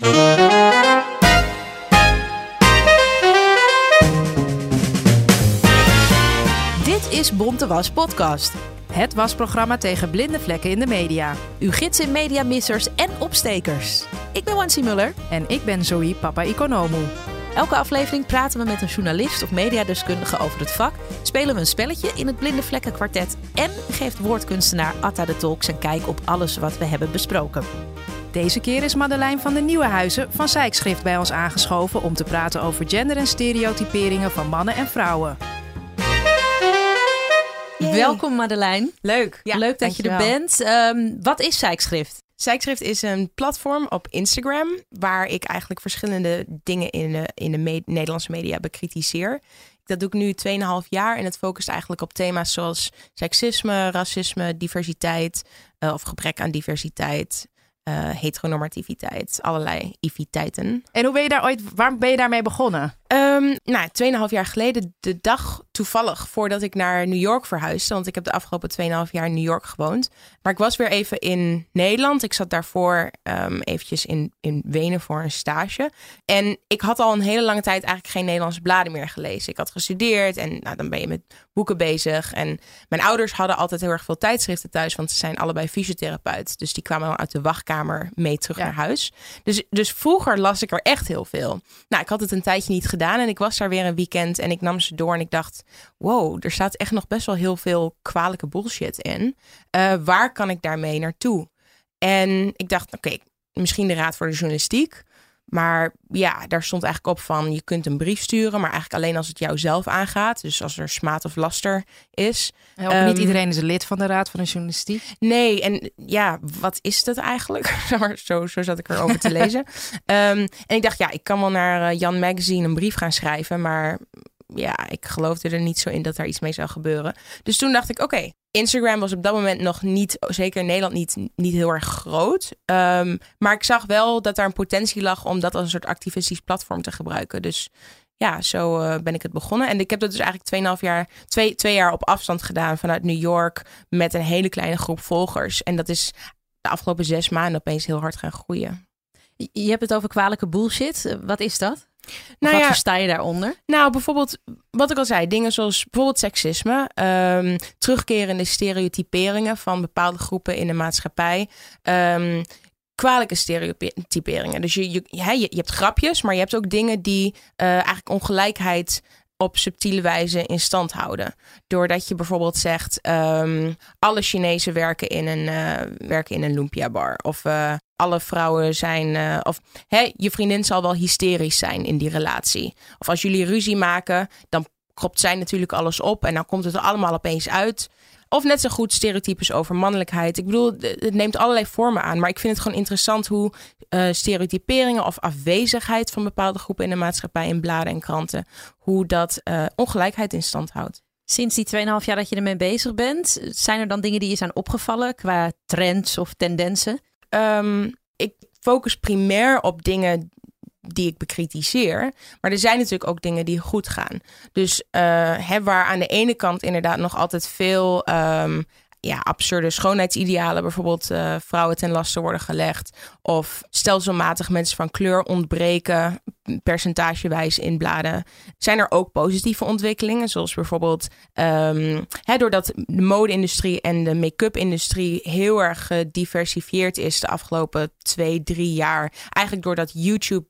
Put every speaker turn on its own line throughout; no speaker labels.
Dit is Bonte Was Podcast. Het wasprogramma tegen blinde vlekken in de media. Uw gids in mediamissers en opstekers. Ik ben Wansi Muller.
En ik ben Zoe Papa Economo.
Elke aflevering praten we met een journalist of mediadeskundige over het vak, spelen we een spelletje in het Blinde Vlekken Kwartet en geeft woordkunstenaar Atta de Tolk zijn kijk op alles wat we hebben besproken.
Deze keer is Madeleine van de Nieuwenhuizen van Zijkschrift bij ons aangeschoven om te praten over gender en stereotyperingen van mannen en vrouwen.
Welkom Madeleine.
Leuk.
Ja, Leuk dat je er bent. Um, wat is Zijkschrift?
Zijkschrift is een platform op Instagram waar ik eigenlijk verschillende dingen in de, in de me Nederlandse media bekritiseer. Dat doe ik nu 2,5 jaar en het focust eigenlijk op thema's zoals seksisme, racisme, diversiteit uh, of gebrek aan diversiteit, uh, heteronormativiteit, allerlei iviteiten.
En hoe ben je daar ooit, waar ben je daarmee begonnen?
Um, nou, 2,5 jaar geleden, de dag toevallig voordat ik naar New York verhuisde. Want ik heb de afgelopen 2,5 jaar in New York gewoond. Maar ik was weer even in Nederland. Ik zat daarvoor um, eventjes in, in Wenen voor een stage. En ik had al een hele lange tijd eigenlijk geen Nederlandse bladen meer gelezen. Ik had gestudeerd en nou, dan ben je met boeken bezig. En mijn ouders hadden altijd heel erg veel tijdschriften thuis. Want ze zijn allebei fysiotherapeut. Dus die kwamen uit de wachtkamer mee terug naar huis. Dus, dus vroeger las ik er echt heel veel. Nou, ik had het een tijdje niet gedaan gedaan. En ik was daar weer een weekend en ik nam ze door en ik dacht: wow, er staat echt nog best wel heel veel kwalijke bullshit in. Uh, waar kan ik daarmee naartoe? En ik dacht: oké, okay, misschien de Raad voor de Journalistiek. Maar ja, daar stond eigenlijk op van je kunt een brief sturen, maar eigenlijk alleen als het jou zelf aangaat. Dus als er smaad of laster is.
Ja, niet ehm, iedereen is een lid van de Raad van de Journalistiek.
Nee, en ja, wat is dat eigenlijk? zo, zo zat ik erover te lezen. Um, en ik dacht, ja, ik kan wel naar uh, Jan Magazine een brief gaan schrijven, maar ja, ik geloofde er niet zo in dat er iets mee zou gebeuren. Dus toen dacht ik, oké, Instagram was op dat moment nog niet, zeker in Nederland, niet, niet heel erg groot. Um, maar ik zag wel dat daar een potentie lag om dat als een soort activistisch platform te gebruiken. Dus ja, zo uh, ben ik het begonnen. En ik heb dat dus eigenlijk 2,5 jaar, twee, twee jaar op afstand gedaan vanuit New York met een hele kleine groep volgers. En dat is de afgelopen zes maanden opeens heel hard gaan groeien.
Je hebt het over kwalijke bullshit. Wat is dat? Nou wat ja, versta je daaronder?
Nou, bijvoorbeeld, wat ik al zei, dingen zoals bijvoorbeeld seksisme, um, terugkerende stereotyperingen van bepaalde groepen in de maatschappij. Um, kwalijke stereotyperingen. Dus je, je, je, je, hebt grapjes, maar je hebt ook dingen die uh, eigenlijk ongelijkheid op subtiele wijze in stand houden. Doordat je bijvoorbeeld zegt: um, alle Chinezen werken in een, uh, werken in een lumpia bar. Of uh, alle vrouwen zijn. Uh, of hè, je vriendin zal wel hysterisch zijn in die relatie. Of als jullie ruzie maken, dan kropt zij natuurlijk alles op. En dan komt het er allemaal opeens uit. Of net zo goed stereotypes over mannelijkheid. Ik bedoel, het neemt allerlei vormen aan. Maar ik vind het gewoon interessant hoe uh, stereotyperingen of afwezigheid van bepaalde groepen in de maatschappij in bladen en kranten, hoe dat uh, ongelijkheid in stand houdt.
Sinds die 2,5 jaar dat je ermee bezig bent, zijn er dan dingen die je zijn opgevallen qua trends of tendensen?
Um, ik focus primair op dingen die ik bekritiseer. Maar er zijn natuurlijk ook dingen die goed gaan. Dus uh, hè, waar aan de ene kant inderdaad nog altijd veel um, ja, absurde schoonheidsidealen, bijvoorbeeld uh, vrouwen ten laste worden gelegd. Of stelselmatig mensen van kleur ontbreken, percentagewijs in bladen. Zijn er ook positieve ontwikkelingen, zoals bijvoorbeeld um, hè, doordat de mode-industrie en de make-up-industrie heel erg gediversifieerd is de afgelopen twee, drie jaar. Eigenlijk doordat YouTube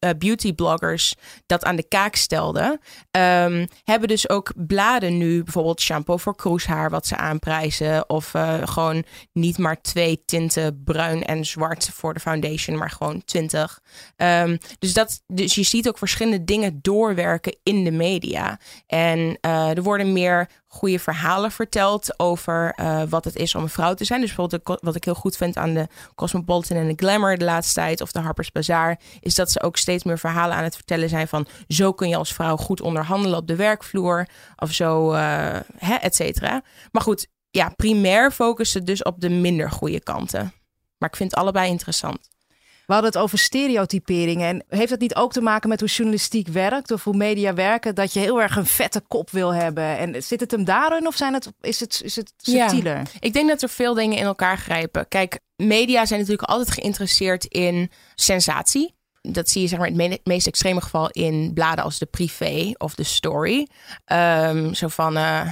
uh, beauty-bloggers dat aan de kaak stelden, um, hebben dus ook bladen nu bijvoorbeeld shampoo voor kroeshaar, wat ze aanprijzen. Of uh, gewoon niet maar twee tinten bruin en zwart voor de foundation, maar gewoon twintig. Um, dus, dat, dus je ziet ook verschillende dingen doorwerken in de media. En uh, er worden meer goede verhalen verteld over uh, wat het is om een vrouw te zijn. Dus bijvoorbeeld wat ik heel goed vind aan de Cosmopolitan en de Glamour de laatste tijd, of de Harper's Bazaar, is dat ze ook steeds meer verhalen aan het vertellen zijn van zo kun je als vrouw goed onderhandelen op de werkvloer, of zo, uh, hè, et cetera. Maar goed, ja, primair focussen dus op de minder goede kanten. Maar ik vind allebei interessant.
We hadden het over stereotyperingen. En heeft dat niet ook te maken met hoe journalistiek werkt of hoe media werken? Dat je heel erg een vette kop wil hebben. En zit het hem daarin of zijn het, is, het, is het subtieler? Ja,
ik denk dat er veel dingen in elkaar grijpen. Kijk, media zijn natuurlijk altijd geïnteresseerd in sensatie. Dat zie je zeg maar in het meest extreme geval in bladen als de privé of de story. Um, zo van, uh,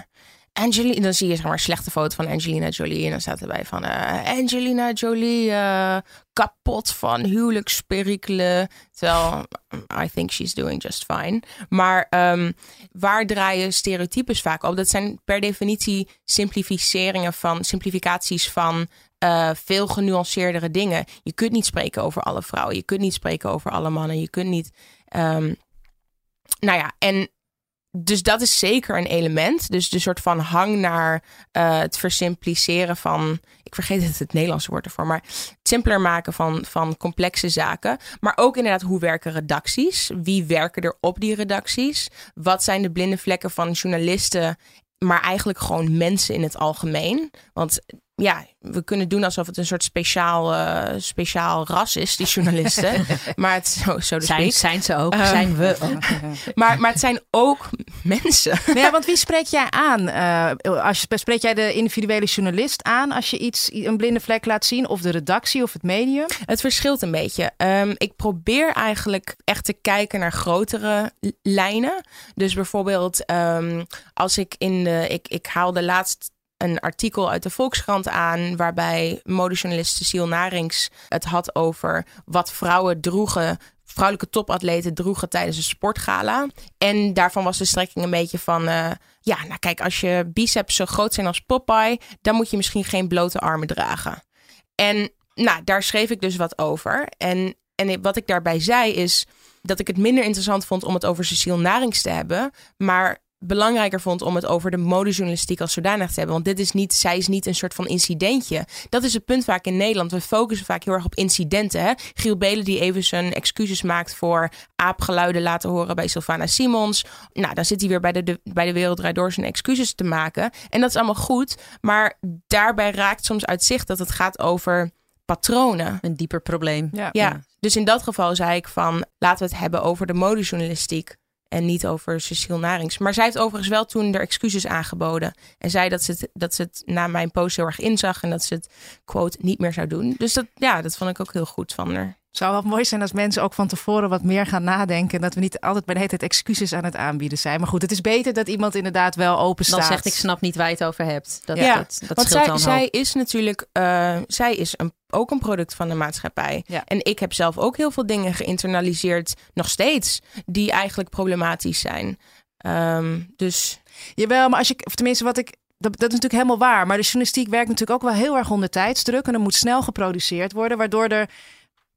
Angelina, dan zie je zeg maar slechte foto van Angelina Jolie. En dan staat erbij van uh, Angelina Jolie uh, kapot van huwelijksperikelen. Terwijl I think she's doing just fine. Maar um, waar draaien stereotypes vaak op? Dat zijn per definitie simplificeringen van, simplificaties van uh, veel genuanceerdere dingen. Je kunt niet spreken over alle vrouwen. Je kunt niet spreken over alle mannen. Je kunt niet. Um, nou ja, en dus dat is zeker een element. Dus de soort van hang naar uh, het versimpliceren van. Ik vergeet het, het Nederlandse woord ervoor. Maar het simpeler maken van, van complexe zaken. Maar ook inderdaad, hoe werken redacties? Wie werken er op die redacties? Wat zijn de blinde vlekken van journalisten? Maar eigenlijk gewoon mensen in het algemeen. Want ja, we kunnen doen alsof het een soort speciaal, uh, speciaal ras is, die journalisten. maar het zo, zo
zijn, zijn ze ook, um, zijn we ook.
maar, maar het zijn ook mensen.
ja, want wie spreek jij aan? Uh, als je, spreek jij de individuele journalist aan als je iets, een blinde vlek laat zien? Of de redactie of het medium?
Het verschilt een beetje. Um, ik probeer eigenlijk echt te kijken naar grotere lijnen. Dus bijvoorbeeld um, als ik in de... Ik, ik haalde laatst een artikel uit de Volkskrant aan. waarbij modejournalist Cecile Narings het had over wat vrouwen droegen. Vrouwelijke topatleten droegen tijdens een sportgala. En daarvan was de strekking een beetje van. Uh, ja, nou kijk, als je biceps zo groot zijn als Popeye. dan moet je misschien geen blote armen dragen. En nou, daar schreef ik dus wat over. En, en wat ik daarbij zei is dat ik het minder interessant vond om het over Cecile Narings te hebben. Maar belangrijker vond om het over de modejournalistiek als zodanig te hebben. Want dit is niet, zij is niet een soort van incidentje. Dat is het punt vaak in Nederland. We focussen vaak heel erg op incidenten. Hè? Giel Belen die even zijn excuses maakt voor aapgeluiden laten horen bij Sylvana Simons. Nou, dan zit hij weer bij de, de, bij de Wereld Door zijn excuses te maken. En dat is allemaal goed. Maar daarbij raakt soms uit zicht dat het gaat over patronen.
Een dieper probleem.
Ja. ja. Dus in dat geval zei ik van laten we het hebben over de modejournalistiek. En niet over Cecile Narings. Maar zij heeft overigens wel toen er excuses aangeboden. En zei dat ze het, dat ze het na mijn post heel erg inzag. En dat ze het, quote, niet meer zou doen. Dus dat, ja, dat vond ik ook heel goed van haar.
Zou wel mooi zijn als mensen ook van tevoren wat meer gaan nadenken. Dat we niet altijd bij de hele tijd excuses aan het aanbieden zijn. Maar goed, het is beter dat iemand inderdaad wel open staat.
Dan zegt ik snap niet waar je het over hebt. Dat,
ja,
dat, dat
want zij, zij is natuurlijk, uh, zij is een, ook een product van de maatschappij.
Ja.
En ik heb zelf ook heel veel dingen geïnternaliseerd, nog steeds, die eigenlijk problematisch zijn. Um, dus.
Jawel, maar als je, of tenminste wat ik dat, dat, is natuurlijk helemaal waar. Maar de journalistiek werkt natuurlijk ook wel heel erg onder tijdsdruk. En er moet snel geproduceerd worden. Waardoor er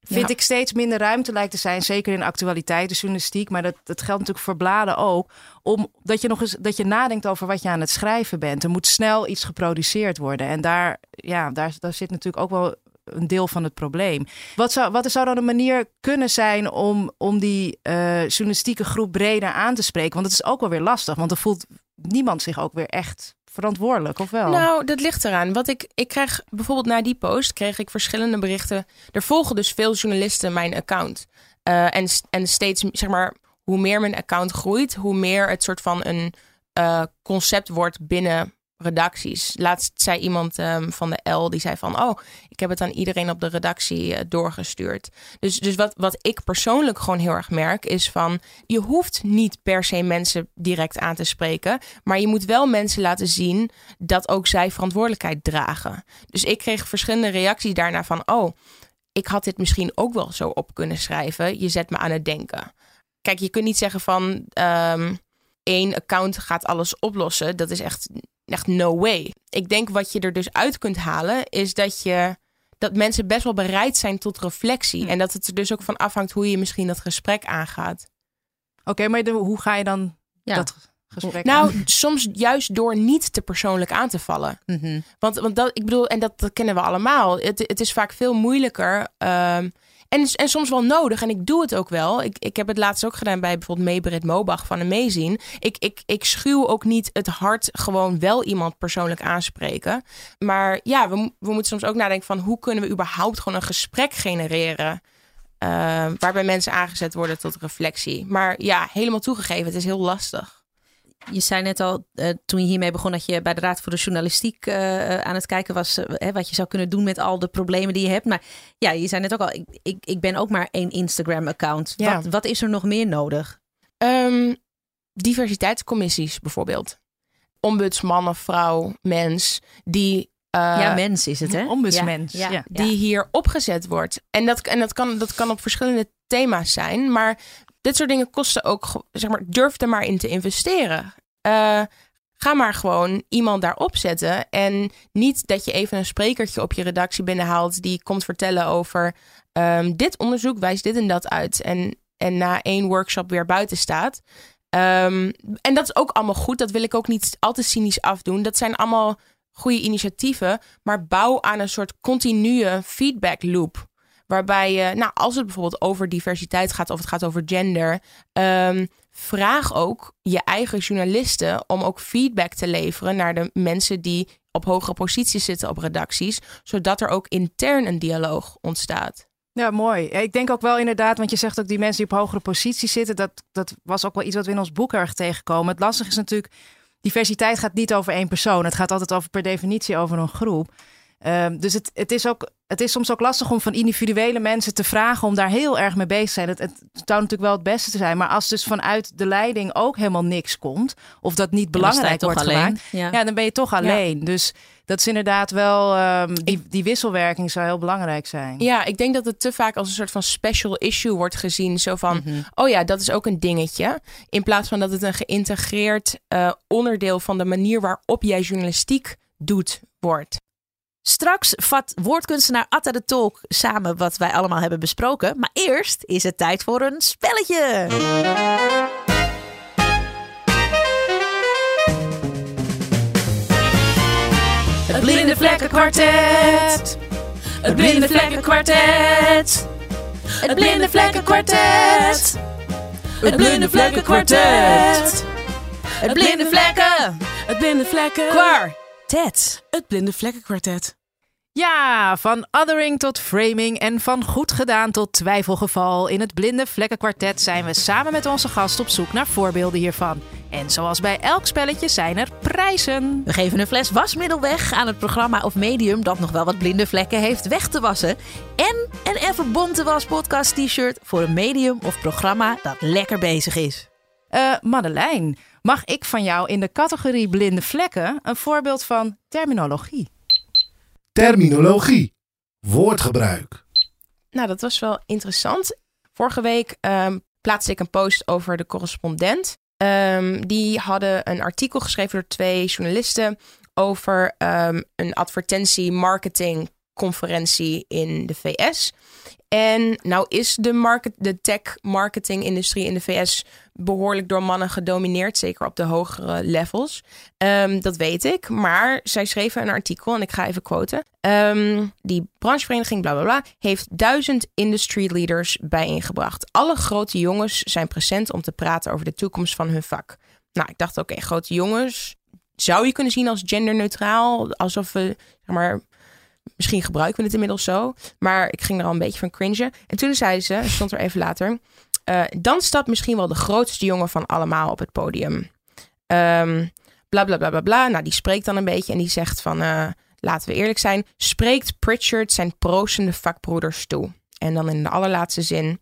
vind ik steeds minder ruimte lijkt te zijn. Zeker in actualiteit, de journalistiek. Maar dat, dat geldt natuurlijk voor bladen ook. Om, dat je nog eens dat je nadenkt over wat je aan het schrijven bent. Er moet snel iets geproduceerd worden. En daar, ja, daar, daar zit natuurlijk ook wel een deel van het probleem. Wat zou, wat zou dan een manier kunnen zijn om, om die uh, journalistieke groep breder aan te spreken? Want het is ook wel weer lastig. Want er voelt niemand zich ook weer echt verantwoordelijk, of wel?
Nou, dat ligt eraan. Wat ik, ik krijg bijvoorbeeld na die post kreeg ik verschillende berichten. Er volgen dus veel journalisten mijn account. Uh, en, en steeds, zeg maar, hoe meer mijn account groeit, hoe meer het soort van een uh, concept wordt binnen redacties. Laatst zei iemand um, van de L, die zei van... oh, ik heb het aan iedereen op de redactie uh, doorgestuurd. Dus, dus wat, wat ik persoonlijk gewoon heel erg merk... is van, je hoeft niet per se mensen direct aan te spreken... maar je moet wel mensen laten zien... dat ook zij verantwoordelijkheid dragen. Dus ik kreeg verschillende reacties daarna van... oh, ik had dit misschien ook wel zo op kunnen schrijven. Je zet me aan het denken. Kijk, je kunt niet zeggen van... Um, één account gaat alles oplossen. Dat is echt echt no way. Ik denk wat je er dus uit kunt halen is dat je dat mensen best wel bereid zijn tot reflectie. En dat het er dus ook van afhangt hoe je misschien dat gesprek aangaat.
Oké, maar de- hoe ga je dan
Ja.
dat gesprek
Nou,
aan?
soms juist door niet te persoonlijk aan te vallen.
Mhm.
Want, want dat, ik bedoel, en dat, dat kennen we allemaal. Het, het is vaak veel moeilijker. ehm, en, en soms wel nodig. En ik doe het ook wel. Ik, ik heb het laatst ook gedaan bij bijvoorbeeld Meebrit Mobach van Amazing. Ik, ik, ik schuw ook niet het hart gewoon wel iemand persoonlijk aanspreken. Maar ja, we, we moeten soms ook nadenken van hoe kunnen we überhaupt gewoon een gesprek genereren. eh, waarbij mensen aangezet worden tot reflectie. Maar ja, helemaal toegegeven, het is heel lastig.
Je zei net al, eh, toen je hiermee begon, dat je bij de Raad voor de Journalistiek eh, eh, aan het kijken was. hè, wat je zou kunnen doen met al de problemen die je hebt. Maar ja, je zei net ook al, ik, ik, ik ben ook maar één Instagram-account.
Ja.
Wat, wat is er nog meer nodig?
Ehm, diversiteitscommissies bijvoorbeeld. Ombudsman of vrouw, mens, die, eh,
ja, mens is het, hè?
Ombudsmens,
Ja, ja,
ja.
die hier opgezet wordt. En, dat, en dat, kan, dat kan op verschillende thema's zijn. Maar dit soort dingen kosten ook, zeg maar, durf er maar in te investeren. Eh, ga maar gewoon iemand daarop zetten. En niet dat je even een sprekertje op je redactie binnenhaalt die komt vertellen over ehm, dit onderzoek wijst dit en dat uit. En, en na één workshop weer buiten staat. Ehm, en dat is ook allemaal goed. Dat wil ik ook niet al te cynisch afdoen. Dat zijn allemaal goede initiatieven. Maar bouw aan een soort continue feedback loop. Waarbij je, nou, als het bijvoorbeeld over diversiteit gaat of het gaat over gender, ehm, vraag ook je eigen journalisten om ook feedback te leveren naar de mensen die op hogere posities zitten op redacties, zodat er ook intern een dialoog ontstaat.
Ja, mooi. Ik denk ook wel inderdaad, want je zegt ook die mensen die op hogere posities zitten, dat, dat was ook wel iets wat we in ons boek erg tegenkomen. Het lastige is natuurlijk, diversiteit gaat niet over één persoon. Het gaat altijd over per definitie over een groep. Ehm, dus het, het, is ook, het is soms ook lastig om van individuele mensen te vragen om daar heel erg mee bezig te zijn. Het, het zou natuurlijk wel het beste te zijn, maar als dus vanuit de leiding ook helemaal niks komt, of dat niet belangrijk wordt
alleen.
gemaakt,
Ja.
ja, dan ben je toch alleen. Dus dat is inderdaad wel, ehm, die, die wisselwerking zou heel belangrijk zijn.
Ja, ik denk dat het te vaak als een soort van special issue wordt gezien. Zo van,
Mhm.
oh ja, dat is ook een dingetje. In plaats van dat het een geïntegreerd eh, onderdeel van de manier waarop jij journalistiek doet wordt.
Straks vat woordkunstenaar Atta de Tolk samen wat wij allemaal hebben besproken. Maar eerst is het tijd voor een spelletje. Het Blinde Vlekken Kwartet. Het Blinde Vlekken Kwartet. Het Blinde Vlekken Kwartet. Het Blinde Vlekken Kwartet. Het Blinde Vlekken
Het blinde vlekken.
Kwartet.
Het blinde vlekkenkwartet.
Ja, van othering tot framing en van goed gedaan tot twijfelgeval. In het Blinde Vlekkenkwartet zijn we samen met onze gast op zoek naar voorbeelden hiervan. En zoals bij elk spelletje zijn er prijzen.
We geven een fles wasmiddel weg aan het programma of medium dat nog wel wat blinde vlekken heeft weg te wassen. En een even bonte was podcast t-shirt voor een medium of programma dat lekker bezig is.
Eh Madeleine, mag ik van jou in de categorie blinde vlekken een voorbeeld van terminologie?
Terminologie. Woordgebruik.
Nou, dat was wel interessant. Vorige week ehm, plaatste ik een post over de correspondent. Ehm, die hadden een artikel geschreven door twee journalisten over ehm, een advertentie-marketing conferentie in de VS. En nou is de, market, de tech-marketing-industrie in de VS behoorlijk door mannen gedomineerd, zeker op de hogere levels. Ehm, dat weet ik, maar zij schreven een artikel en ik ga even quoten. Ehm, die branchevereniging, bla bla bla, heeft duizend industry leaders bijeengebracht. Alle grote jongens zijn present om te praten over de toekomst van hun vak. Nou, ik dacht, oké, grote jongens zou je kunnen zien als genderneutraal, alsof we, zeg maar, misschien gebruiken we het inmiddels zo, maar ik ging er al een beetje van cringen. En toen zei ze, stond er even later, eh, dan staat misschien wel de grootste jongen van allemaal op het podium. Ehm bla bla bla bla bla. Nou, die spreekt dan een beetje en die zegt van, eh, laten we eerlijk zijn, spreekt Pritchard zijn proosende vakbroeders toe. En dan in de allerlaatste zin,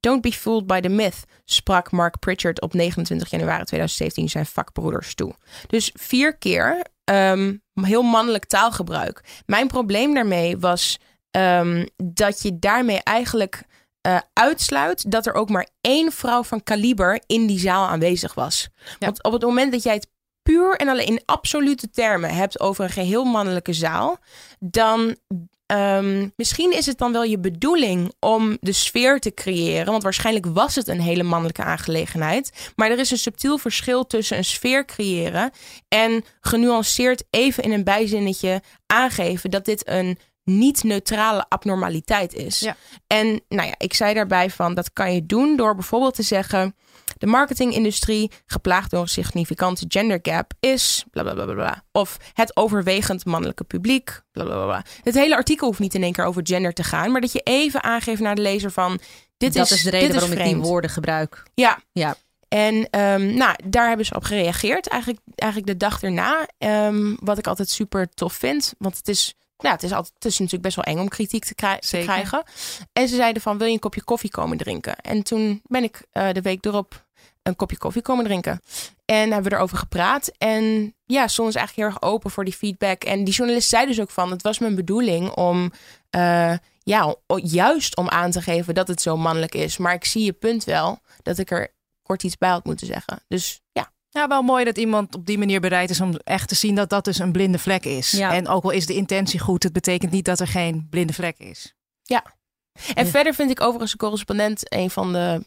don't be fooled by the myth, sprak Mark Pritchard op 29 januari 2017 zijn vakbroeders toe. Dus vier keer ehm, heel mannelijk taalgebruik. Mijn probleem daarmee was ehm, dat je daarmee eigenlijk eh, uitsluit dat er ook maar één vrouw van kaliber in die zaal aanwezig was. Want op het moment dat jij het puur en alleen in absolute termen hebt over een geheel mannelijke zaal, dan ehm, misschien is het dan wel je bedoeling om de sfeer te creëren. Want waarschijnlijk was het een hele mannelijke aangelegenheid. Maar er is een subtiel verschil tussen een sfeer creëren en genuanceerd even in een bijzinnetje aangeven dat dit een niet-neutrale abnormaliteit is.
Ja.
En nou ja, ik zei daarbij van dat kan je doen door bijvoorbeeld te zeggen: de marketingindustrie, geplaagd door een significante gender gap, is bla bla bla bla. Of het overwegend mannelijke publiek, bla bla bla. Het hele artikel hoeft niet in één keer over gender te gaan, maar dat je even aangeeft naar de lezer van dit
dat
is,
is de reden waarom ik die woorden gebruik.
Ja,
Ja.
en ehm, nou, daar hebben ze op gereageerd. Eigenlijk, eigenlijk de dag erna. Ehm, wat ik altijd super tof vind. Want het is, nou, het is, altijd, het is natuurlijk best wel eng om kritiek te, krij- te
Zeker.
krijgen. En ze zeiden van, wil je een kopje koffie komen drinken? En toen ben ik eh, de week erop een kopje koffie komen drinken. En hebben we erover gepraat. En ja, ze eigenlijk heel erg open voor die feedback. En die journalist zei dus ook van, het was mijn bedoeling om... eh, ja, juist om aan te geven dat het zo mannelijk is. Maar ik zie je punt wel dat ik er kort iets bij had moeten zeggen. Dus ja.
Ja, wel mooi dat iemand op die manier bereid is om echt te zien dat dat dus een blinde vlek is.
Ja.
En ook al is de intentie goed, het betekent niet dat er geen blinde vlek is.
En
Ja.
verder vind ik overigens een correspondent een van de.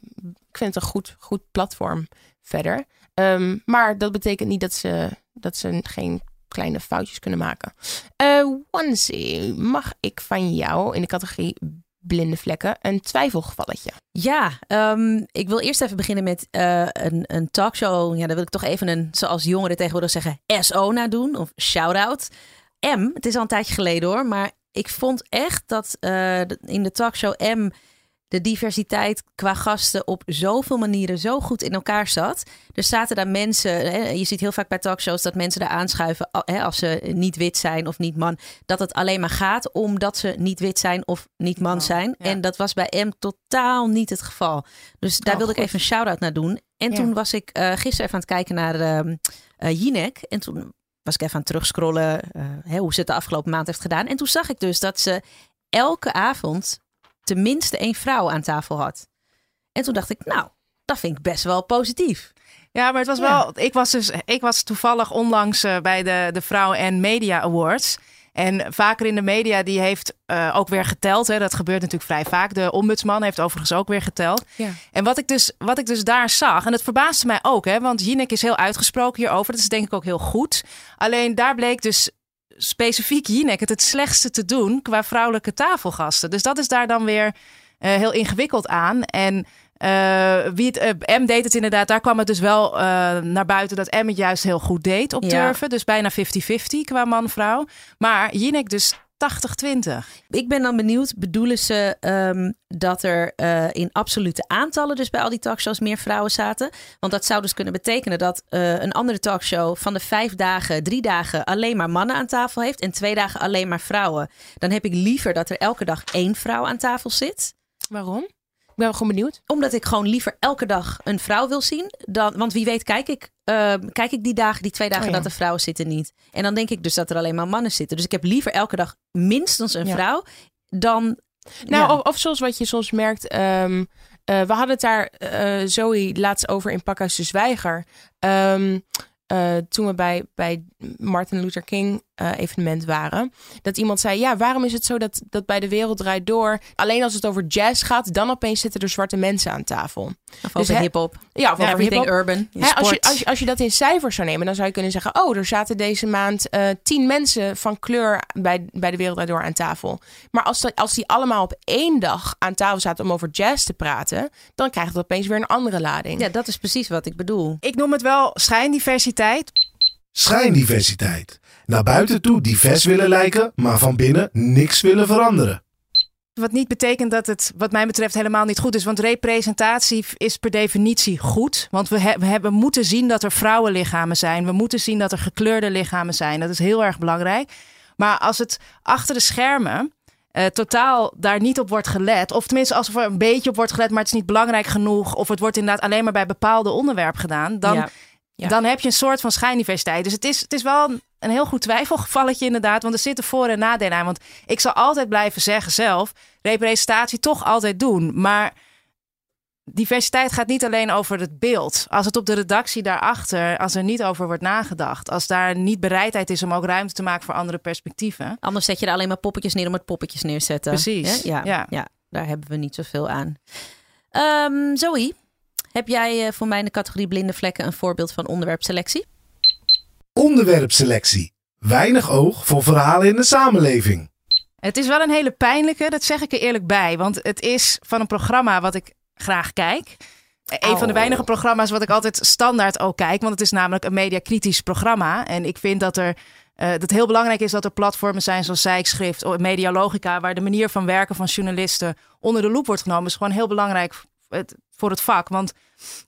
Ik vind het een goed, goed platform verder. Ehm, maar dat betekent niet dat ze, dat ze geen kleine foutjes kunnen maken. Eh Onesie, mag ik van jou in de categorie blinde vlekken een twijfelgevalletje?
Ja, ehm, ik wil eerst even beginnen met eh, een, een talkshow. Ja, daar wil ik toch even een, zoals jongeren tegenwoordig zeggen, SO na doen. Of shout-out. M, het is al een tijdje geleden hoor. Maar ik vond echt dat eh, in de talkshow M de diversiteit qua gasten op zoveel manieren zo goed in elkaar zat. Er zaten daar mensen, hè, je ziet heel vaak bij talkshows dat mensen daar aanschuiven hè, als ze niet wit zijn of niet man. Dat het alleen maar gaat omdat ze niet wit zijn of niet man zijn.
ja.
En dat was bij M totaal niet het geval. Dus daar
Oh,
wilde ik even een shout-out naar doen. En
Ja.
toen was ik eh, gisteren even aan het kijken naar eh, Jinek. En toen was ik even aan het terugscrollen eh, hè, hoe ze het de afgelopen maand heeft gedaan. En toen zag ik dus dat ze elke avond tenminste één vrouw aan tafel had. En toen dacht ik, nou, dat vind ik best wel positief.
Ja, maar het was
Ja.
wel. Ik was dus. Ik was toevallig onlangs eh, bij de, de Vrouw en Media Awards. En vaker in de media, die heeft eh, ook weer geteld. Hè. Dat gebeurt natuurlijk vrij vaak. De ombudsman heeft overigens ook weer geteld.
Ja.
En wat ik, dus, wat ik dus daar zag, en het verbaasde mij ook, hè, want Jinek is heel uitgesproken hierover. Dat is denk ik ook heel goed. Alleen daar bleek dus specifiek Jinek het het slechtste te doen qua vrouwelijke tafelgasten. Dus dat is daar dan weer eh, heel ingewikkeld aan. En eh, wie het, eh, M deed het inderdaad. Daar kwam het dus wel naar buiten dat M het juist heel goed deed op
Ja.
turven. Dus bijna 50-50 qua man-vrouw. Maar Jinek dus 80-20.
Ik ben dan benieuwd, bedoelen ze ehm, dat er eh, in absolute aantallen dus bij al die talkshows meer vrouwen zaten? Want dat zou dus kunnen betekenen dat eh, een andere talkshow van de vijf dagen, drie dagen alleen maar mannen aan tafel heeft en twee dagen alleen maar vrouwen. Dan heb ik liever dat er elke dag één vrouw aan tafel zit.
Waarom? Ik ben gewoon benieuwd.
Omdat ik gewoon liever elke dag een vrouw wil zien. Dan, want wie weet kijk ik, eh, kijk ik die dagen, die twee dagen
Oh ja.
dat er vrouwen zitten niet. En dan denk ik dus dat er alleen maar mannen zitten. Dus ik heb liever elke dag minstens een
Ja.
vrouw dan...
Nou, of, of zoals wat je soms merkt. ehm, eh, we hadden het daar eh Zoe laatst over in Pakhuis de Zwijger. Ehm, eh, toen we bij, bij Martin Luther King eh, evenement waren. Dat iemand zei, ja, waarom is het zo dat, dat bij de wereld draait door... alleen als het over jazz gaat, dan opeens zitten er zwarte mensen aan tafel.
Of
Dus
over hip-hop.
Ja, of
Of
over hiphop.
urban.
Hè, als, je, als, je, als je dat in cijfers zou nemen, dan zou je kunnen zeggen: Oh, er zaten deze maand eh, tien mensen van kleur bij, bij de Wereld Draait Door aan tafel. Maar als, dat- als die allemaal op één dag aan tafel zaten om over jazz te praten, dan krijgt het opeens weer een andere lading.
Ja, dat is precies wat ik bedoel.
Ik noem het wel schijndiversiteit.
Schijndiversiteit. Naar buiten toe divers willen lijken, maar van binnen niks willen veranderen.
Wat niet betekent dat het, wat mij betreft, helemaal niet goed is. Want representatie is per definitie goed. Want we, he- we hebben moeten zien dat er vrouwenlichamen zijn. We moeten zien dat er gekleurde lichamen zijn. Dat is heel erg belangrijk. Maar als het achter de schermen eh, totaal daar niet op wordt gelet. Of tenminste als er een beetje op wordt gelet, maar het is niet belangrijk genoeg. Of het wordt inderdaad alleen maar bij bepaalde onderwerpen gedaan. Dan,
Ja.
Ja.
dan heb je een soort van schijndiversiteit. Dus het is, het is wel een, een heel goed twijfelgevalletje inderdaad. Want er zitten voor- en nadelen aan. Want ik zal altijd blijven zeggen zelf... representatie toch altijd doen. Maar diversiteit gaat niet alleen over het beeld. Als het op de redactie daarachter, als er niet over wordt nagedacht, als daar niet bereidheid is om ook ruimte te maken voor andere perspectieven.
Anders zet je er alleen maar poppetjes neer om het poppetjes neerzetten.
Precies,
Ja, ja,
ja.
daar hebben we niet zoveel aan. Ehm Zoe, heb jij eh, voor mij in de categorie blinde vlekken een voorbeeld van onderwerpselectie?
Onderwerpselectie. Weinig oog voor verhalen in de samenleving.
Het is wel een hele pijnlijke, dat zeg ik er eerlijk bij. Want het is van een programma wat ik graag kijk. Een van de
Oh.
weinige programma's wat ik altijd standaard ook kijk. Want het is namelijk een mediacritisch programma. En ik vind dat er. eh, dat het heel belangrijk is dat er platformen zijn zoals Zijkschrift, of Medialogica, waar de manier van werken van journalisten onder de loep wordt genomen, is gewoon heel belangrijk het- voor het vak. Want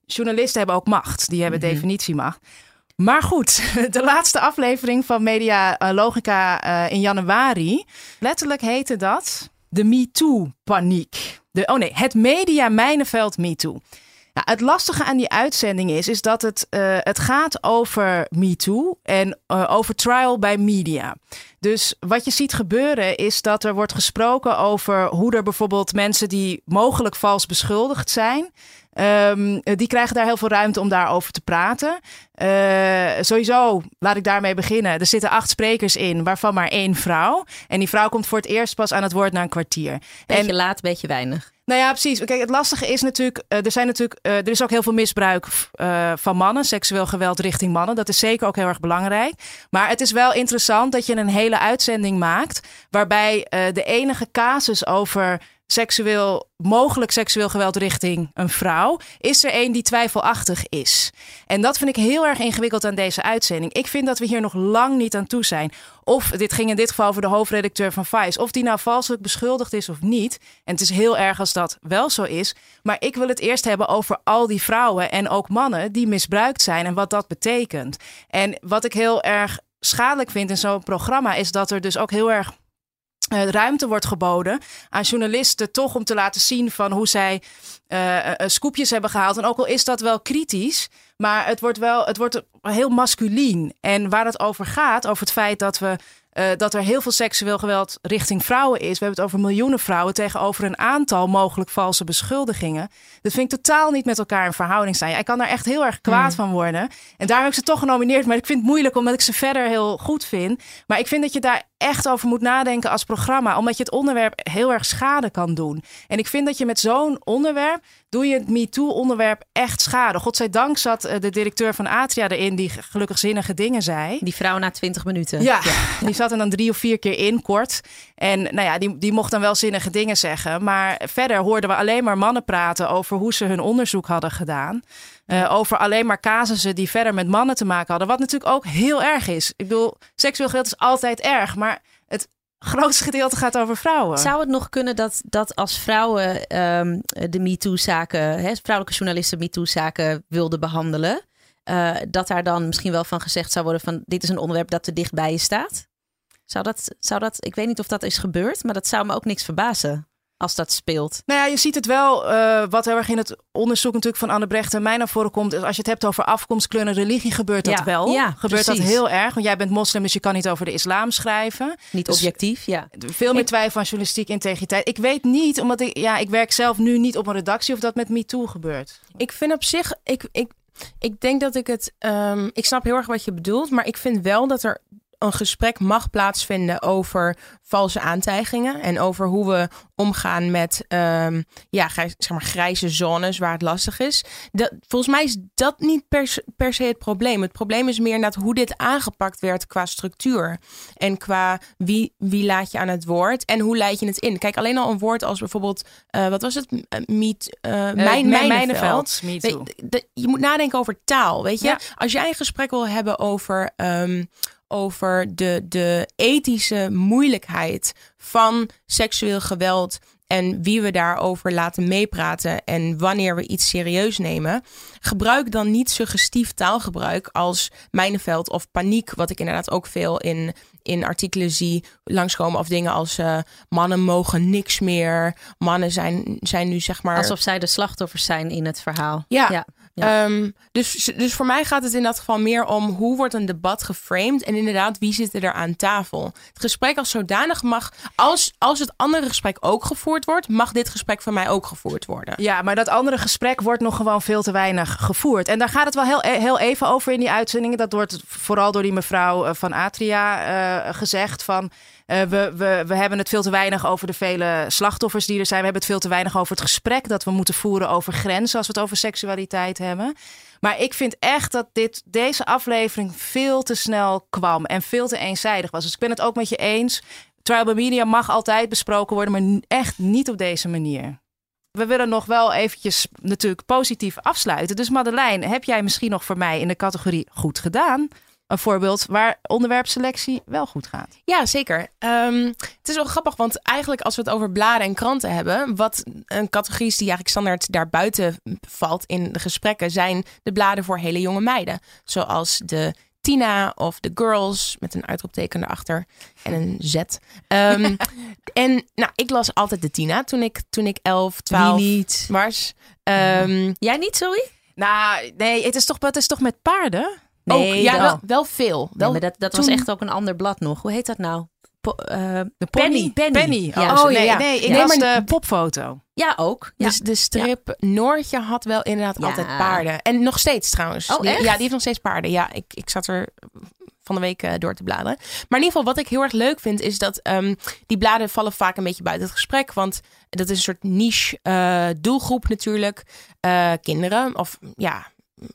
journalisten hebben ook macht, die hebben definitiemacht. Maar goed, de laatste aflevering van Media eh, Logica eh, in januari. Letterlijk heette dat de MeToo-paniek. Oh nee, het media mijnenveld MeToo. Nou, het lastige aan die uitzending is, is dat het, eh, het gaat over MeToo en eh, over trial by media. Dus wat je ziet gebeuren is dat er wordt gesproken over hoe er bijvoorbeeld mensen die mogelijk vals beschuldigd zijn, ehm, die krijgen daar heel veel ruimte om daarover te praten. Eh, sowieso, laat ik daarmee beginnen. Er zitten acht sprekers in, waarvan maar één vrouw. En die vrouw komt voor het eerst pas aan het woord na een kwartier.
Beetje
En
laat, beetje weinig.
nou ja, precies. Kijk, het lastige is natuurlijk, eh, er zijn natuurlijk, eh, er is ook heel veel misbruik van mannen, seksueel geweld richting mannen. Dat is zeker ook heel erg belangrijk. Maar het is wel interessant dat je een hele uitzending maakt, waarbij de enige casus over seksueel, mogelijk seksueel geweld richting een vrouw, is er een die twijfelachtig is. En dat vind ik heel erg ingewikkeld aan deze uitzending. Ik vind dat we hier nog lang niet aan toe zijn. Of dit ging in dit geval over de hoofdredacteur van Vice. Of die nou valselijk beschuldigd is of niet. En het is heel erg als dat wel zo is. Maar ik wil het eerst hebben over al die vrouwen en ook mannen die misbruikt zijn en wat dat betekent. En wat ik heel erg schadelijk vind in zo'n programma is dat er dus ook heel erg ruimte wordt geboden aan journalisten toch om te laten zien van hoe zij eh, eh, scoopjes hebben gehaald. En ook al is dat wel kritisch, maar het wordt wel het wordt heel masculien. En waar het over gaat, over het feit dat we eh, dat er heel veel seksueel geweld richting vrouwen is. We hebben het over miljoenen vrouwen tegenover een aantal mogelijk valse beschuldigingen. Dat vind ik totaal niet met elkaar in verhouding. Ja, ik kan daar echt heel erg kwaad van worden. En daar heb ik ze toch genomineerd. Maar ik vind het moeilijk omdat ik ze verder heel goed vind. Maar ik vind dat je daar echt over moet nadenken als programma. Omdat je het onderwerp heel erg schade kan doen. En ik vind dat je met zo'n onderwerp doe je het MeToo-onderwerp echt schade. Godzijdank zat eh, de directeur van Atria erin die gelukkig zinnige dingen zei.
Die vrouw na 20 minuten.
Ja, die zat er dan drie of vier keer in, kort. En nou ja, die, die mocht dan wel zinnige dingen zeggen. Maar verder hoorden we alleen maar mannen praten over hoe ze hun onderzoek hadden gedaan. Eh, over alleen maar casussen die verder met mannen te maken hadden. Wat natuurlijk ook heel erg is. Ik bedoel, seksueel geweld is altijd erg. Maar het grootste gedeelte gaat over vrouwen.
Zou het nog kunnen dat, dat als vrouwen ehm, de MeToo-zaken, vrouwelijke journalisten MeToo-zaken wilden behandelen, eh, dat daar dan misschien wel van gezegd zou worden van dit is een onderwerp dat te dicht bij je staat? Zou dat, zou dat, ik weet niet of dat is gebeurd, maar dat zou me ook niks verbazen als dat speelt.
Nou ja, je ziet het wel, eh, wat heel erg in het onderzoek natuurlijk van Anne Brecht en mij naar voren komt. Is als je het hebt over afkomst, kleur en religie, gebeurt dat
Ja,
wel.
ja,
gebeurt dat heel erg, want jij bent moslim, dus je kan niet over de islam schrijven.
Niet
Dus-
objectief, ja.
Veel meer twijfel aan journalistieke integriteit. Ik weet niet, omdat ik, ja, ik werk zelf nu niet op een redactie, of dat met MeToo gebeurt.
Ik vind op zich, ik, ik, ik denk dat ik het, ehm, ik snap heel erg wat je bedoelt, maar ik vind wel dat er een gesprek mag plaatsvinden over valse aantijgingen en over hoe we omgaan met ehm, ja, zeg maar, grijze zones waar het lastig is. Dat, volgens mij is dat niet per, se- per se het probleem. Het probleem is meer net hoe dit aangepakt werd qua structuur en qua wie, wie laat je aan het woord en hoe leid je het in. Kijk, alleen al een woord als bijvoorbeeld, eh, wat was het? Uh, meet, eh, mijn,
Mijn,
mijnenveld. De- je moet nadenken over taal, weet je?
Ja.
Als jij een gesprek wil hebben over, ehm, over de, de ethische moeilijkheid van seksueel geweld en wie we daarover laten meepraten en wanneer we iets serieus nemen, gebruik dan niet suggestief taalgebruik als mijnenveld of paniek, wat ik inderdaad ook veel in, in artikelen zie langskomen of dingen als eh, mannen mogen niks meer, mannen zijn, zijn nu zeg maar
Alsof zij de slachtoffers zijn in het verhaal.
ja,
Ja. Ja.
Ehm, dus, dus voor mij gaat het in dat geval meer om hoe wordt een debat geframed en inderdaad wie zit er aan tafel. Het gesprek als zodanig mag, als, als het andere gesprek ook gevoerd wordt, mag dit gesprek van mij ook gevoerd worden.
Ja, maar dat andere gesprek wordt nog gewoon veel te weinig gevoerd. En daar gaat het wel heel, heel even over in die uitzendingen. Dat wordt vooral door die mevrouw eh, van Atria eh, gezegd van... eh, we, we, hebben het veel te weinig over de vele slachtoffers die er zijn. We hebben het veel te weinig over het gesprek dat we moeten voeren over grenzen... als we het over seksualiteit hebben. Maar ik vind echt dat dit, deze aflevering veel te snel kwam... en veel te eenzijdig was. Dus ik ben het ook met je eens... Trial Media mag altijd besproken worden, maar echt niet op deze manier. We willen nog wel eventjes natuurlijk positief afsluiten. Dus Madeleine, heb jij misschien nog voor mij in de categorie goed gedaan... een voorbeeld waar onderwerpselectie wel goed gaat?
Ja, zeker. Ehm, het is wel grappig, want eigenlijk als we het over bladen en kranten hebben, wat een categorie is die eigenlijk standaard daarbuiten valt in de gesprekken, zijn de bladen voor hele jonge meiden. Zoals de Tina of de Girls met een uitroepteken erachter en een Z. Ehm, en nou, ik las altijd de Tina toen ik, toen ik 11, 12
Wie niet?
was. Ehm,
Jij niet, Zoe?
Nou, nee, het is toch, het is toch met paarden?
Nee,
ook, ja, wel, wel veel.
Maar dat, dat was echt ook een ander blad nog. Hoe heet dat nou? Po- eh,
De
Penny, Penny.
Penny.
Ja.
Oh,
Oh, ja,
nee,
ja.
nee, ik
maar-
de popfoto.
ja, ook. Ja.
Dus de strip Noortje had wel inderdaad
Ja.
altijd paarden. En nog steeds trouwens.
Oh,
Die-
echt?
ja, die heeft nog steeds paarden. Ja, ik, ik zat er van de week eh, door te bladeren. Maar in ieder geval, wat ik heel erg leuk vind, is dat ehm, die bladen vallen vaak een beetje buiten het gesprek. Want dat is een soort niche eh, doelgroep natuurlijk. Eh, kinderen of ja,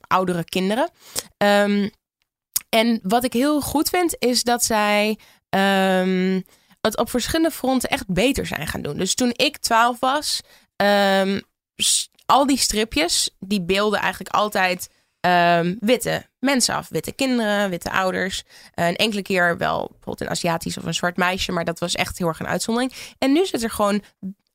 oudere kinderen. Ehm, en wat ik heel goed vind, is dat zij ehm, het op verschillende fronten echt beter zijn gaan doen. Dus toen ik 12 was, ehm, al die stripjes, die beelden eigenlijk altijd witte mensen af. Witte kinderen, witte ouders. Eh, een enkele keer wel bijvoorbeeld een Aziatisch of een zwart meisje, maar dat was echt heel erg een uitzondering. En nu zit er gewoon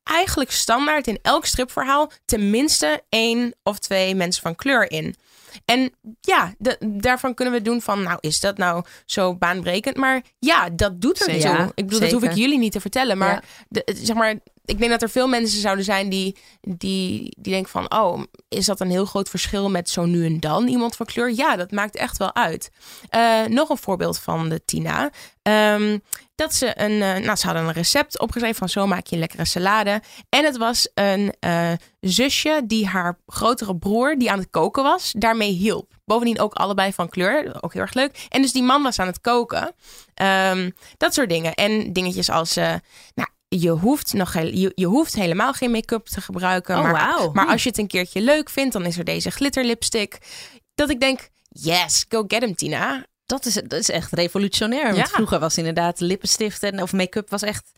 eigenlijk standaard in elk stripverhaal tenminste één of twee mensen van kleur in. En ja, de- daarvan kunnen we doen van, nou is dat nou zo baanbrekend? Maar ja, dat doet er
Zeker.
toe.
Ja,
ik bedoel, dat hoef ik jullie niet te vertellen. Maar
Ja.
de, zeg maar, ik denk dat er veel mensen zouden zijn die, die, die denken van... oh, is dat een heel groot verschil met zo nu en dan iemand van kleur? Ja, dat maakt echt wel uit. Eh, nog een voorbeeld van de Tina. Ehm, dat ze een... eh, nou, ze hadden een recept opgeschreven van zo maak je een lekkere salade. En het was een eh, zusje die haar grotere broer, die aan het koken was, daarmee hielp. Bovendien ook allebei van kleur, ook heel erg leuk. En dus die man was aan het koken. Ehm, dat soort dingen. En dingetjes als... nou, je hoeft, nog heel, je, je hoeft helemaal geen make-up te gebruiken.
Oh,
maar, maar
Hm.
als je het een keertje leuk vindt, dan is er deze glitterlipstick. Dat ik denk, yes, go get hem, Tina.
Dat is, dat is echt revolutionair. Want
Ja.
vroeger was inderdaad lippenstift en, of make-up was echt...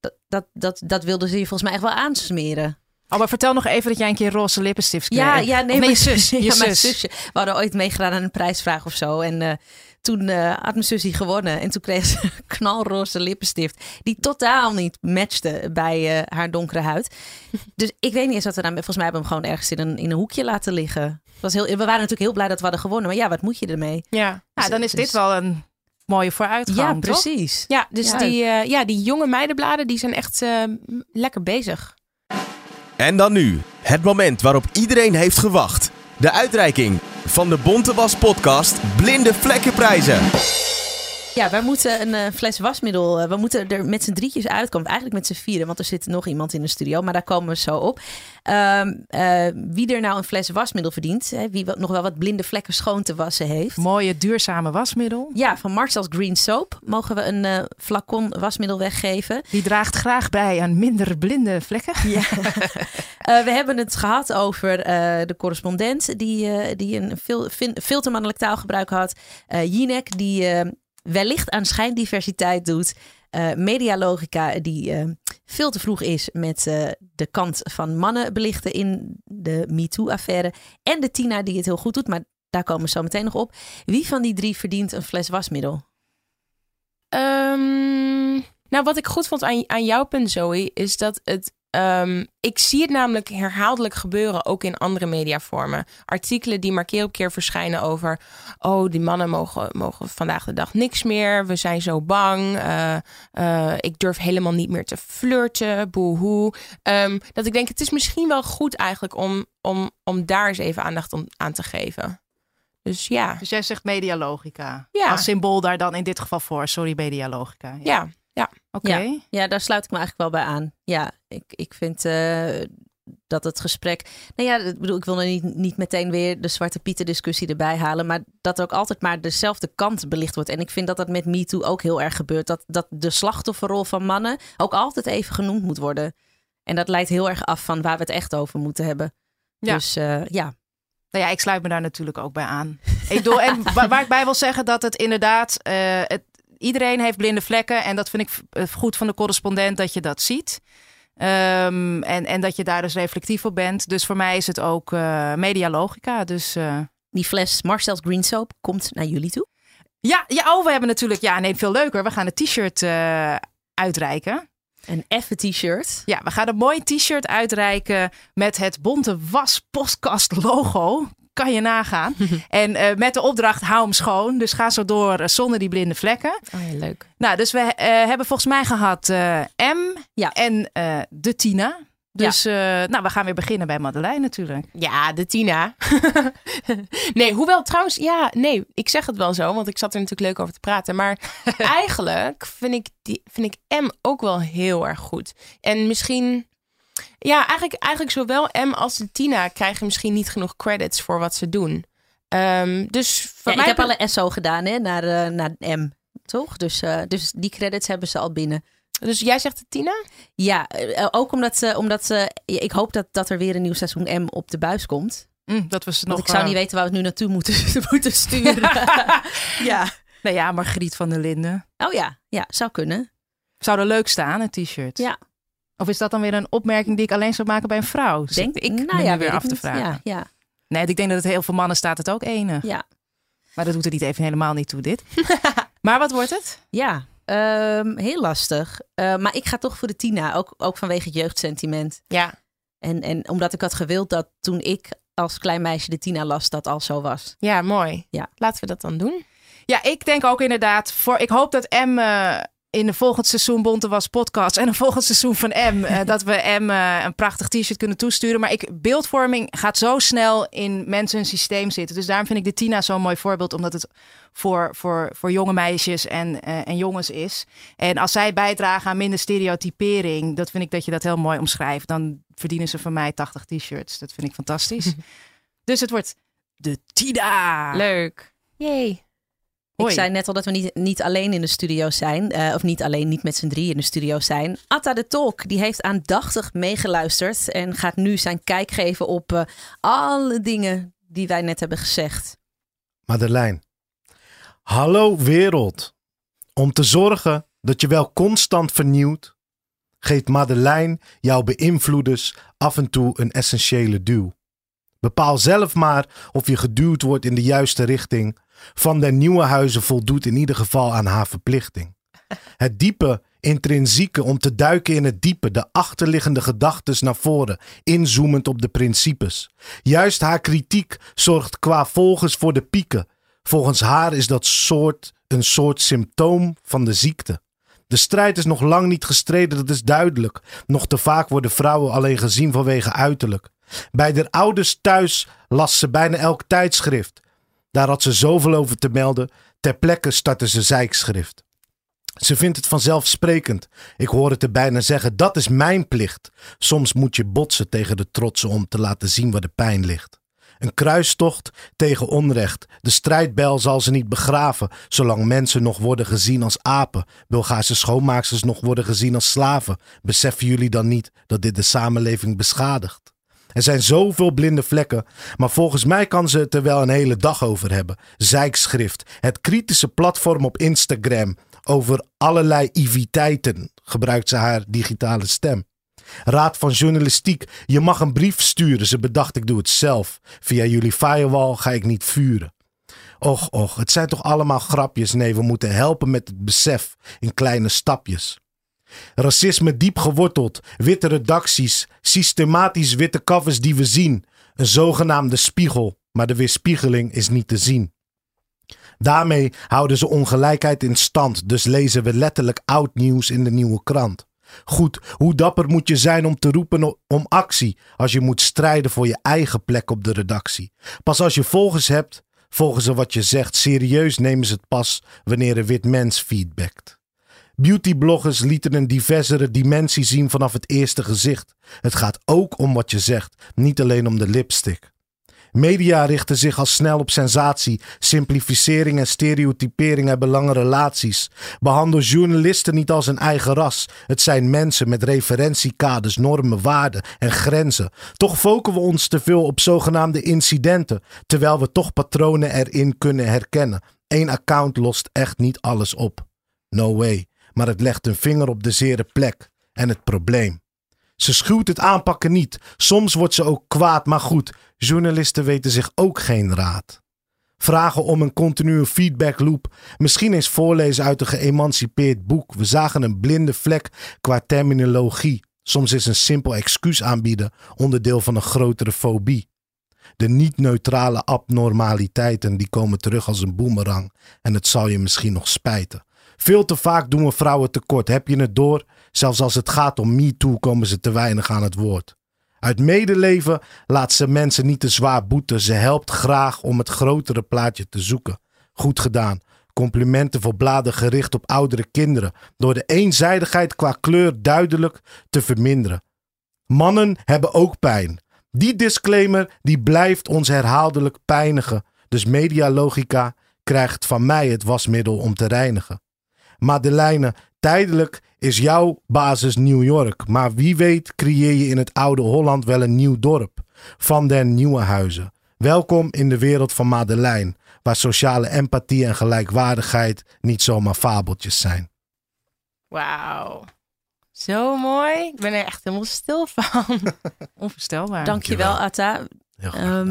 Dat, dat, dat, dat wilden ze je volgens mij echt wel aansmeren.
Oh, maar vertel nog even dat jij een keer roze lippenstift kreeg.
Ja, ja, nee,
je zus. Je
ja, mijn
zus.
zusje. We hadden ooit meegedaan aan een prijsvraag of zo. En eh, toen eh, had mijn gewonnen. En toen kreeg ze een knalroze lippenstift. Die totaal niet matchte bij eh, haar donkere huid. Dus ik weet niet eens wat we daarmee... Volgens mij hebben we hem gewoon ergens in een, in een hoekje laten liggen. Het Was heel, we waren natuurlijk heel blij dat we hadden gewonnen. Maar ja, wat moet je ermee?
Ja,
Ja, dan is
Dus-
dit wel een mooie vooruitgang,
ja,
toch?
precies.
ja dus
Ja.
Die, eh, ja, die jonge meidenbladen die zijn echt eh, lekker bezig.
En dan nu, het moment waarop iedereen heeft gewacht. De uitreiking van de Bonte Was podcast Blinde Vlekkenprijzen.
Ja, wij moeten een eh, fles wasmiddel. eh, we moeten er met z'n drietjes uitkomen. Eigenlijk met z'n vieren, want er zit nog iemand in de studio. Maar daar komen we zo op. Ehm, eh, wie er nou een fles wasmiddel verdient. Hè, wie wat- nog wel wat blinde vlekken schoon te wassen heeft.
Mooie duurzame wasmiddel.
Ja, van Marcel's Green Soap mogen we een flacon wasmiddel weggeven.
Die draagt graag bij aan minder blinde vlekken.
Ja. We hebben het gehad over de correspondent die, die een veel, fin- veel te mannelijk taalgebruik had. Jinek die wellicht aan schijndiversiteit doet. Eh Medialogica die eh, veel te vroeg is met eh, de kant van mannen belichten in de MeToo-affaire. En de Tina die het heel goed doet, maar daar komen we zo meteen nog op. Wie van die drie verdient een fles wasmiddel?
Ehm, nou, wat ik goed vond aan, aan jouw punt, Zoe, is dat het ehm, ik zie het namelijk herhaaldelijk gebeuren, ook in andere mediavormen. Artikelen die maar keer op keer verschijnen over... oh, die mannen mogen, mogen vandaag de dag niks meer. We zijn zo bang. Eh, eh, ik durf helemaal niet meer te flirten. Boehoe. Um, dat ik denk, het is misschien wel goed eigenlijk om, om, om daar eens even aandacht om, aan te geven. Dus ja.
Dus jij zegt medialogica.
Ja.
Als symbool daar dan in dit geval voor. Sorry, medialogica.
Ja, ja.
Oké.
Ja, ja, daar sluit ik me eigenlijk wel bij aan. Ja, ik, ik vind eh, dat het gesprek. Nou ja, ik bedoel, ik wil er niet, niet meteen weer de Zwarte Pieten discussie erbij halen. Maar dat er ook altijd maar dezelfde kant belicht wordt. En ik vind dat dat met MeToo ook heel erg gebeurt. Dat, dat de slachtofferrol van mannen ook altijd even genoemd moet worden. En dat leidt heel erg af van waar we het echt over moeten hebben.
Ja.
Dus eh, ja,
Nou ja, ik sluit me daar natuurlijk ook bij aan. Ik bedoel, en wa- waar ik bij wil zeggen dat het inderdaad, eh, het, iedereen heeft blinde vlekken. En dat vind ik eh, goed van de correspondent dat je dat ziet. Ehm, en, en dat je daar dus reflectief op bent. Dus voor mij is het ook eh medialogica. Dus eh,
die fles Marcel's Green Soap komt naar jullie toe.
ja, ja, oh, we hebben natuurlijk, ja, nee, veel leuker. We gaan een t-shirt uitreiken.
Een effe t-shirt.
Ja, we gaan een mooi t-shirt uitreiken met het Bonte Was podcast logo. Kan je nagaan. en eh, met de opdracht hou hem schoon. Dus ga zo door eh, zonder die blinde vlekken.
Oh ja, leuk.
Nou, dus we eh, hebben volgens mij gehad eh, M
Ja.
en de Tina. Dus nou, we gaan weer beginnen bij Madeleine natuurlijk.
Ja, de Tina. nee, hoewel trouwens, ja, nee, ik zeg het wel zo, want ik zat er natuurlijk leuk over te praten. Maar eigenlijk vind ik, die, vind ik M ook wel heel erg goed. En misschien, ja, eigenlijk, eigenlijk zowel M als de Tina krijgen misschien niet genoeg credits voor wat ze doen. Ehm, dus
Ja,
mij
ik heb alle SO gedaan hè, naar, eh, naar M. Toch? Dus, eh, dus die credits hebben ze al binnen.
Dus jij zegt de Tina?
Ja, eh, ook omdat, ze, omdat ze, ik hoop dat, dat er weer een nieuw seizoen M op de buis komt.
Mm, dat was nog.
Ik zou niet weten waar we het nu naartoe moeten, moeten sturen. ja.
Nou ja, Margriet van der Linden.
Oh ja, ja, zou kunnen.
Zou er leuk staan, een t-shirt?
Ja.
Of is dat dan weer een opmerking die ik alleen zou maken bij een vrouw? Zit ik
nou
me
ja,
weer af te vragen.
Ja, ja,
Nee, ik denk dat het heel veel mannen staat het ook enig.
ja.
Maar dat doet er niet even helemaal niet toe, dit. maar wat wordt het?
ja. Ehm, heel lastig. Eh, maar ik ga toch voor de Tina, ook, ook vanwege het jeugdsentiment.
Ja.
En, en omdat ik had gewild dat toen ik als klein meisje de Tina las, dat al zo was.
Ja, mooi.
Ja.
Laten we dat dan doen.
Ja, ik denk ook inderdaad. Voor, ik hoop dat M in de volgend seizoen Bonte was podcast en een volgend seizoen van M eh, dat we M eh, een prachtig t-shirt kunnen toesturen. Maar ik, beeldvorming gaat zo snel in mensen hun systeem zitten. Dus daarom vind ik de Tina zo'n mooi voorbeeld, omdat het voor, voor, voor jonge meisjes en, eh, en jongens is. En als zij bijdragen aan minder stereotypering, dat vind ik dat je dat heel mooi omschrijft. Dan verdienen ze van mij 80 t-shirts. Dat vind ik fantastisch. dus het wordt de Tina.
Leuk. Yay.
Hoi.
Ik zei net al dat we niet, niet alleen in de studio zijn. eh, of niet alleen, niet met z'n drie in de studio zijn. Atta de Tolk, die heeft aandachtig meegeluisterd. En gaat nu zijn kijk geven op eh, alle dingen die wij net hebben gezegd.
Madeleine. Hallo wereld. Om te zorgen dat je wel constant vernieuwt, geeft Madeleine jouw beïnvloeders af en toe een essentiële duw. Bepaal zelf maar of je geduwd wordt in de juiste richting. Van der Nieuwe Huizen voldoet in ieder geval aan haar verplichting. Het diepe, intrinsieke om te duiken in het diepe, de achterliggende gedachtes naar voren, inzoomend op de principes. Juist haar kritiek zorgt qua volgers voor de pieken. Volgens haar is dat soort een soort symptoom van de ziekte. De strijd is nog lang niet gestreden, dat is duidelijk. Nog te vaak worden vrouwen alleen gezien vanwege uiterlijk. Bij de ouders thuis las ze bijna elk tijdschrift. Daar had ze zoveel over te melden. Ter plekke startte ze zeikschrift. Ze vindt het vanzelfsprekend. Ik hoor het er bijna zeggen: dat is mijn plicht. Soms moet je botsen tegen de trotsen om te laten zien waar de pijn ligt. Een kruistocht tegen onrecht. De strijdbel zal ze niet begraven, zolang mensen nog worden gezien als apen. Bulgaarse schoonmaaksters nog worden gezien als slaven. Beseffen jullie dan niet dat dit de samenleving beschadigt? Er zijn zoveel blinde vlekken, maar volgens mij kan ze het er wel een hele dag over hebben. Zijkschrift, het kritische platform op Instagram. Over allerlei iviteiten gebruikt ze haar digitale stem. Raad van journalistiek, je mag een brief sturen. Ze bedacht, ik doe het zelf. Via jullie firewall ga ik niet vuren. Och, och, het zijn toch allemaal grapjes? Nee, we moeten helpen met het besef in kleine stapjes. Racisme diep geworteld, witte redacties, systematisch witte covers die we zien. Een zogenaamde spiegel, maar de weerspiegeling is niet te zien. Daarmee houden ze ongelijkheid in stand, dus lezen we letterlijk oud nieuws in de nieuwe krant. Goed, hoe dapper moet je zijn om te roepen om actie als je moet strijden voor je eigen plek op de redactie? Pas als je volgers hebt, volgen ze wat je zegt. Serieus nemen ze het pas wanneer een wit mens feedbackt. Beautybloggers lieten een diversere dimensie zien vanaf het eerste gezicht. Het gaat ook om wat je zegt, niet alleen om de lipstick. Media richten zich al snel op sensatie, simplificering en stereotypering hebben lange relaties. Behandel journalisten niet als een eigen ras. Het zijn mensen met referentiekaders, normen, waarden en grenzen. Toch focussen we ons te veel op zogenaamde incidenten, terwijl we toch patronen erin kunnen herkennen. Eén account lost echt niet alles op. No way. Maar het legt een vinger op de zere plek en het probleem. Ze schuwt het aanpakken niet. Soms wordt ze ook kwaad, maar goed, journalisten weten zich ook geen raad. Vragen om een continue feedback loop. Misschien eens voorlezen uit een geëmancipeerd boek. We zagen een blinde vlek qua terminologie. Soms is een simpel excuus aanbieden onderdeel van een grotere fobie. De niet-neutrale abnormaliteiten die komen terug als een boemerang en het zal je misschien nog spijten. Veel te vaak doen we vrouwen tekort. Heb je het door? Zelfs als het gaat om MeToo komen ze te weinig aan het woord. Uit medeleven laat ze mensen niet te zwaar boeten. Ze helpt graag om het grotere plaatje te zoeken. Goed gedaan. Complimenten voor bladen gericht op oudere kinderen. Door de eenzijdigheid qua kleur duidelijk te verminderen. Mannen hebben ook pijn. Die disclaimer die blijft ons herhaaldelijk pijnigen. Dus medialogica krijgt van mij het wasmiddel om te reinigen. Madeleine, tijdelijk is jouw basis New York. Maar wie weet creëer je in het oude Holland wel een nieuw dorp. Van den Nieuwe Huizen. Welkom in de wereld van Madeleine. Waar sociale empathie en gelijkwaardigheid niet zomaar fabeltjes zijn.
Wauw. Zo mooi. Ik ben er echt helemaal stil van.
Onvoorstelbaar.
Dankjewel, Atta.
Heel graag.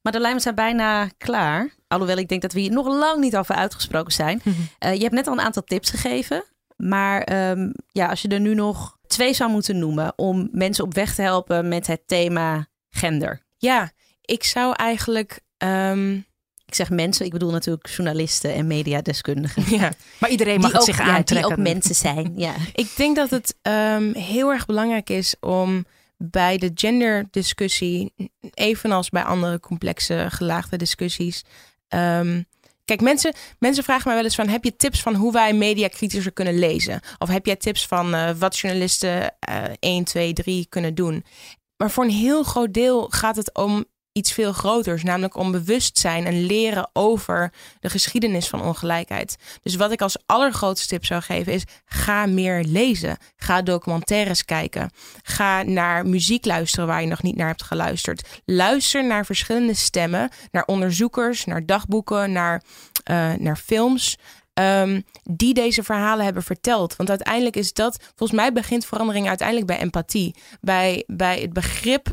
Um, Madeleine, we zijn bijna klaar. Alhoewel ik denk dat we hier nog lang niet over uitgesproken zijn. Uh, je hebt net al een aantal tips gegeven. Maar um, ja, als je er nu nog twee zou moeten noemen om mensen op weg te helpen met het thema gender.
Ja, ik zou eigenlijk. Um...
Ik zeg mensen, ik bedoel natuurlijk journalisten en mediadeskundigen.
Ja, maar iedereen mag
die
het
ook,
zich
ja,
aantrekken.
Die ook mensen zijn. Ja.
ik denk dat het um, heel erg belangrijk is om bij de genderdiscussie, evenals bij andere complexe gelaagde discussies. Um, kijk, mensen, mensen vragen mij wel eens van: heb je tips van hoe wij media kritischer kunnen lezen? Of heb jij tips van uh, wat journalisten uh, 1, 2, 3 kunnen doen? Maar voor een heel groot deel gaat het om iets veel groters, namelijk om bewustzijn en leren over de geschiedenis van ongelijkheid. Dus wat ik als allergrootste tip zou geven is: ga meer lezen. Ga documentaires kijken. Ga naar muziek luisteren waar je nog niet naar hebt geluisterd. Luister naar verschillende stemmen, naar onderzoekers, naar dagboeken, naar, uh, naar films. Um, die deze verhalen hebben verteld. Want uiteindelijk is dat, volgens mij begint verandering uiteindelijk bij empathie. Bij, bij het begrip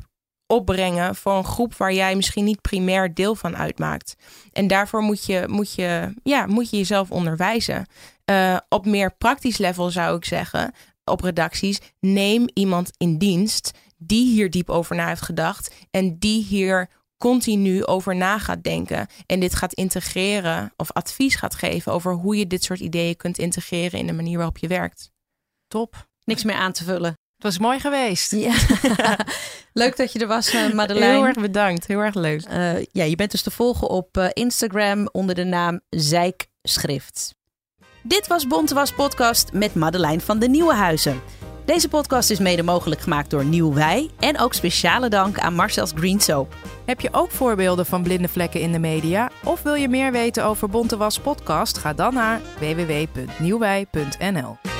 opbrengen voor een groep waar jij misschien niet primair deel van uitmaakt. En daarvoor moet je, moet je, ja, moet je jezelf onderwijzen. Uh, op meer praktisch level zou ik zeggen, op redacties, neem iemand in dienst die hier diep over na heeft gedacht en die hier continu over na gaat denken en dit gaat integreren of advies gaat geven over hoe je dit soort ideeën kunt integreren in de manier waarop je werkt.
Top.
Niks meer aan te vullen.
Het was mooi geweest.
Ja. Leuk dat je er was, uh, Madeleine.
Heel erg bedankt. Heel erg leuk.
Uh, ja, je bent dus te volgen op uh, Instagram onder de naam Zijkschrift. Dit was Bontewas Podcast met Madeleine van de Nieuwe Huizen. Deze podcast is mede mogelijk gemaakt door Nieuw Wij en ook speciale dank aan Marcel's Green Soap.
Heb je ook voorbeelden van blinde vlekken in de media? Of wil je meer weten over Bontewas Podcast? Ga dan naar www.nieuwwij.nl.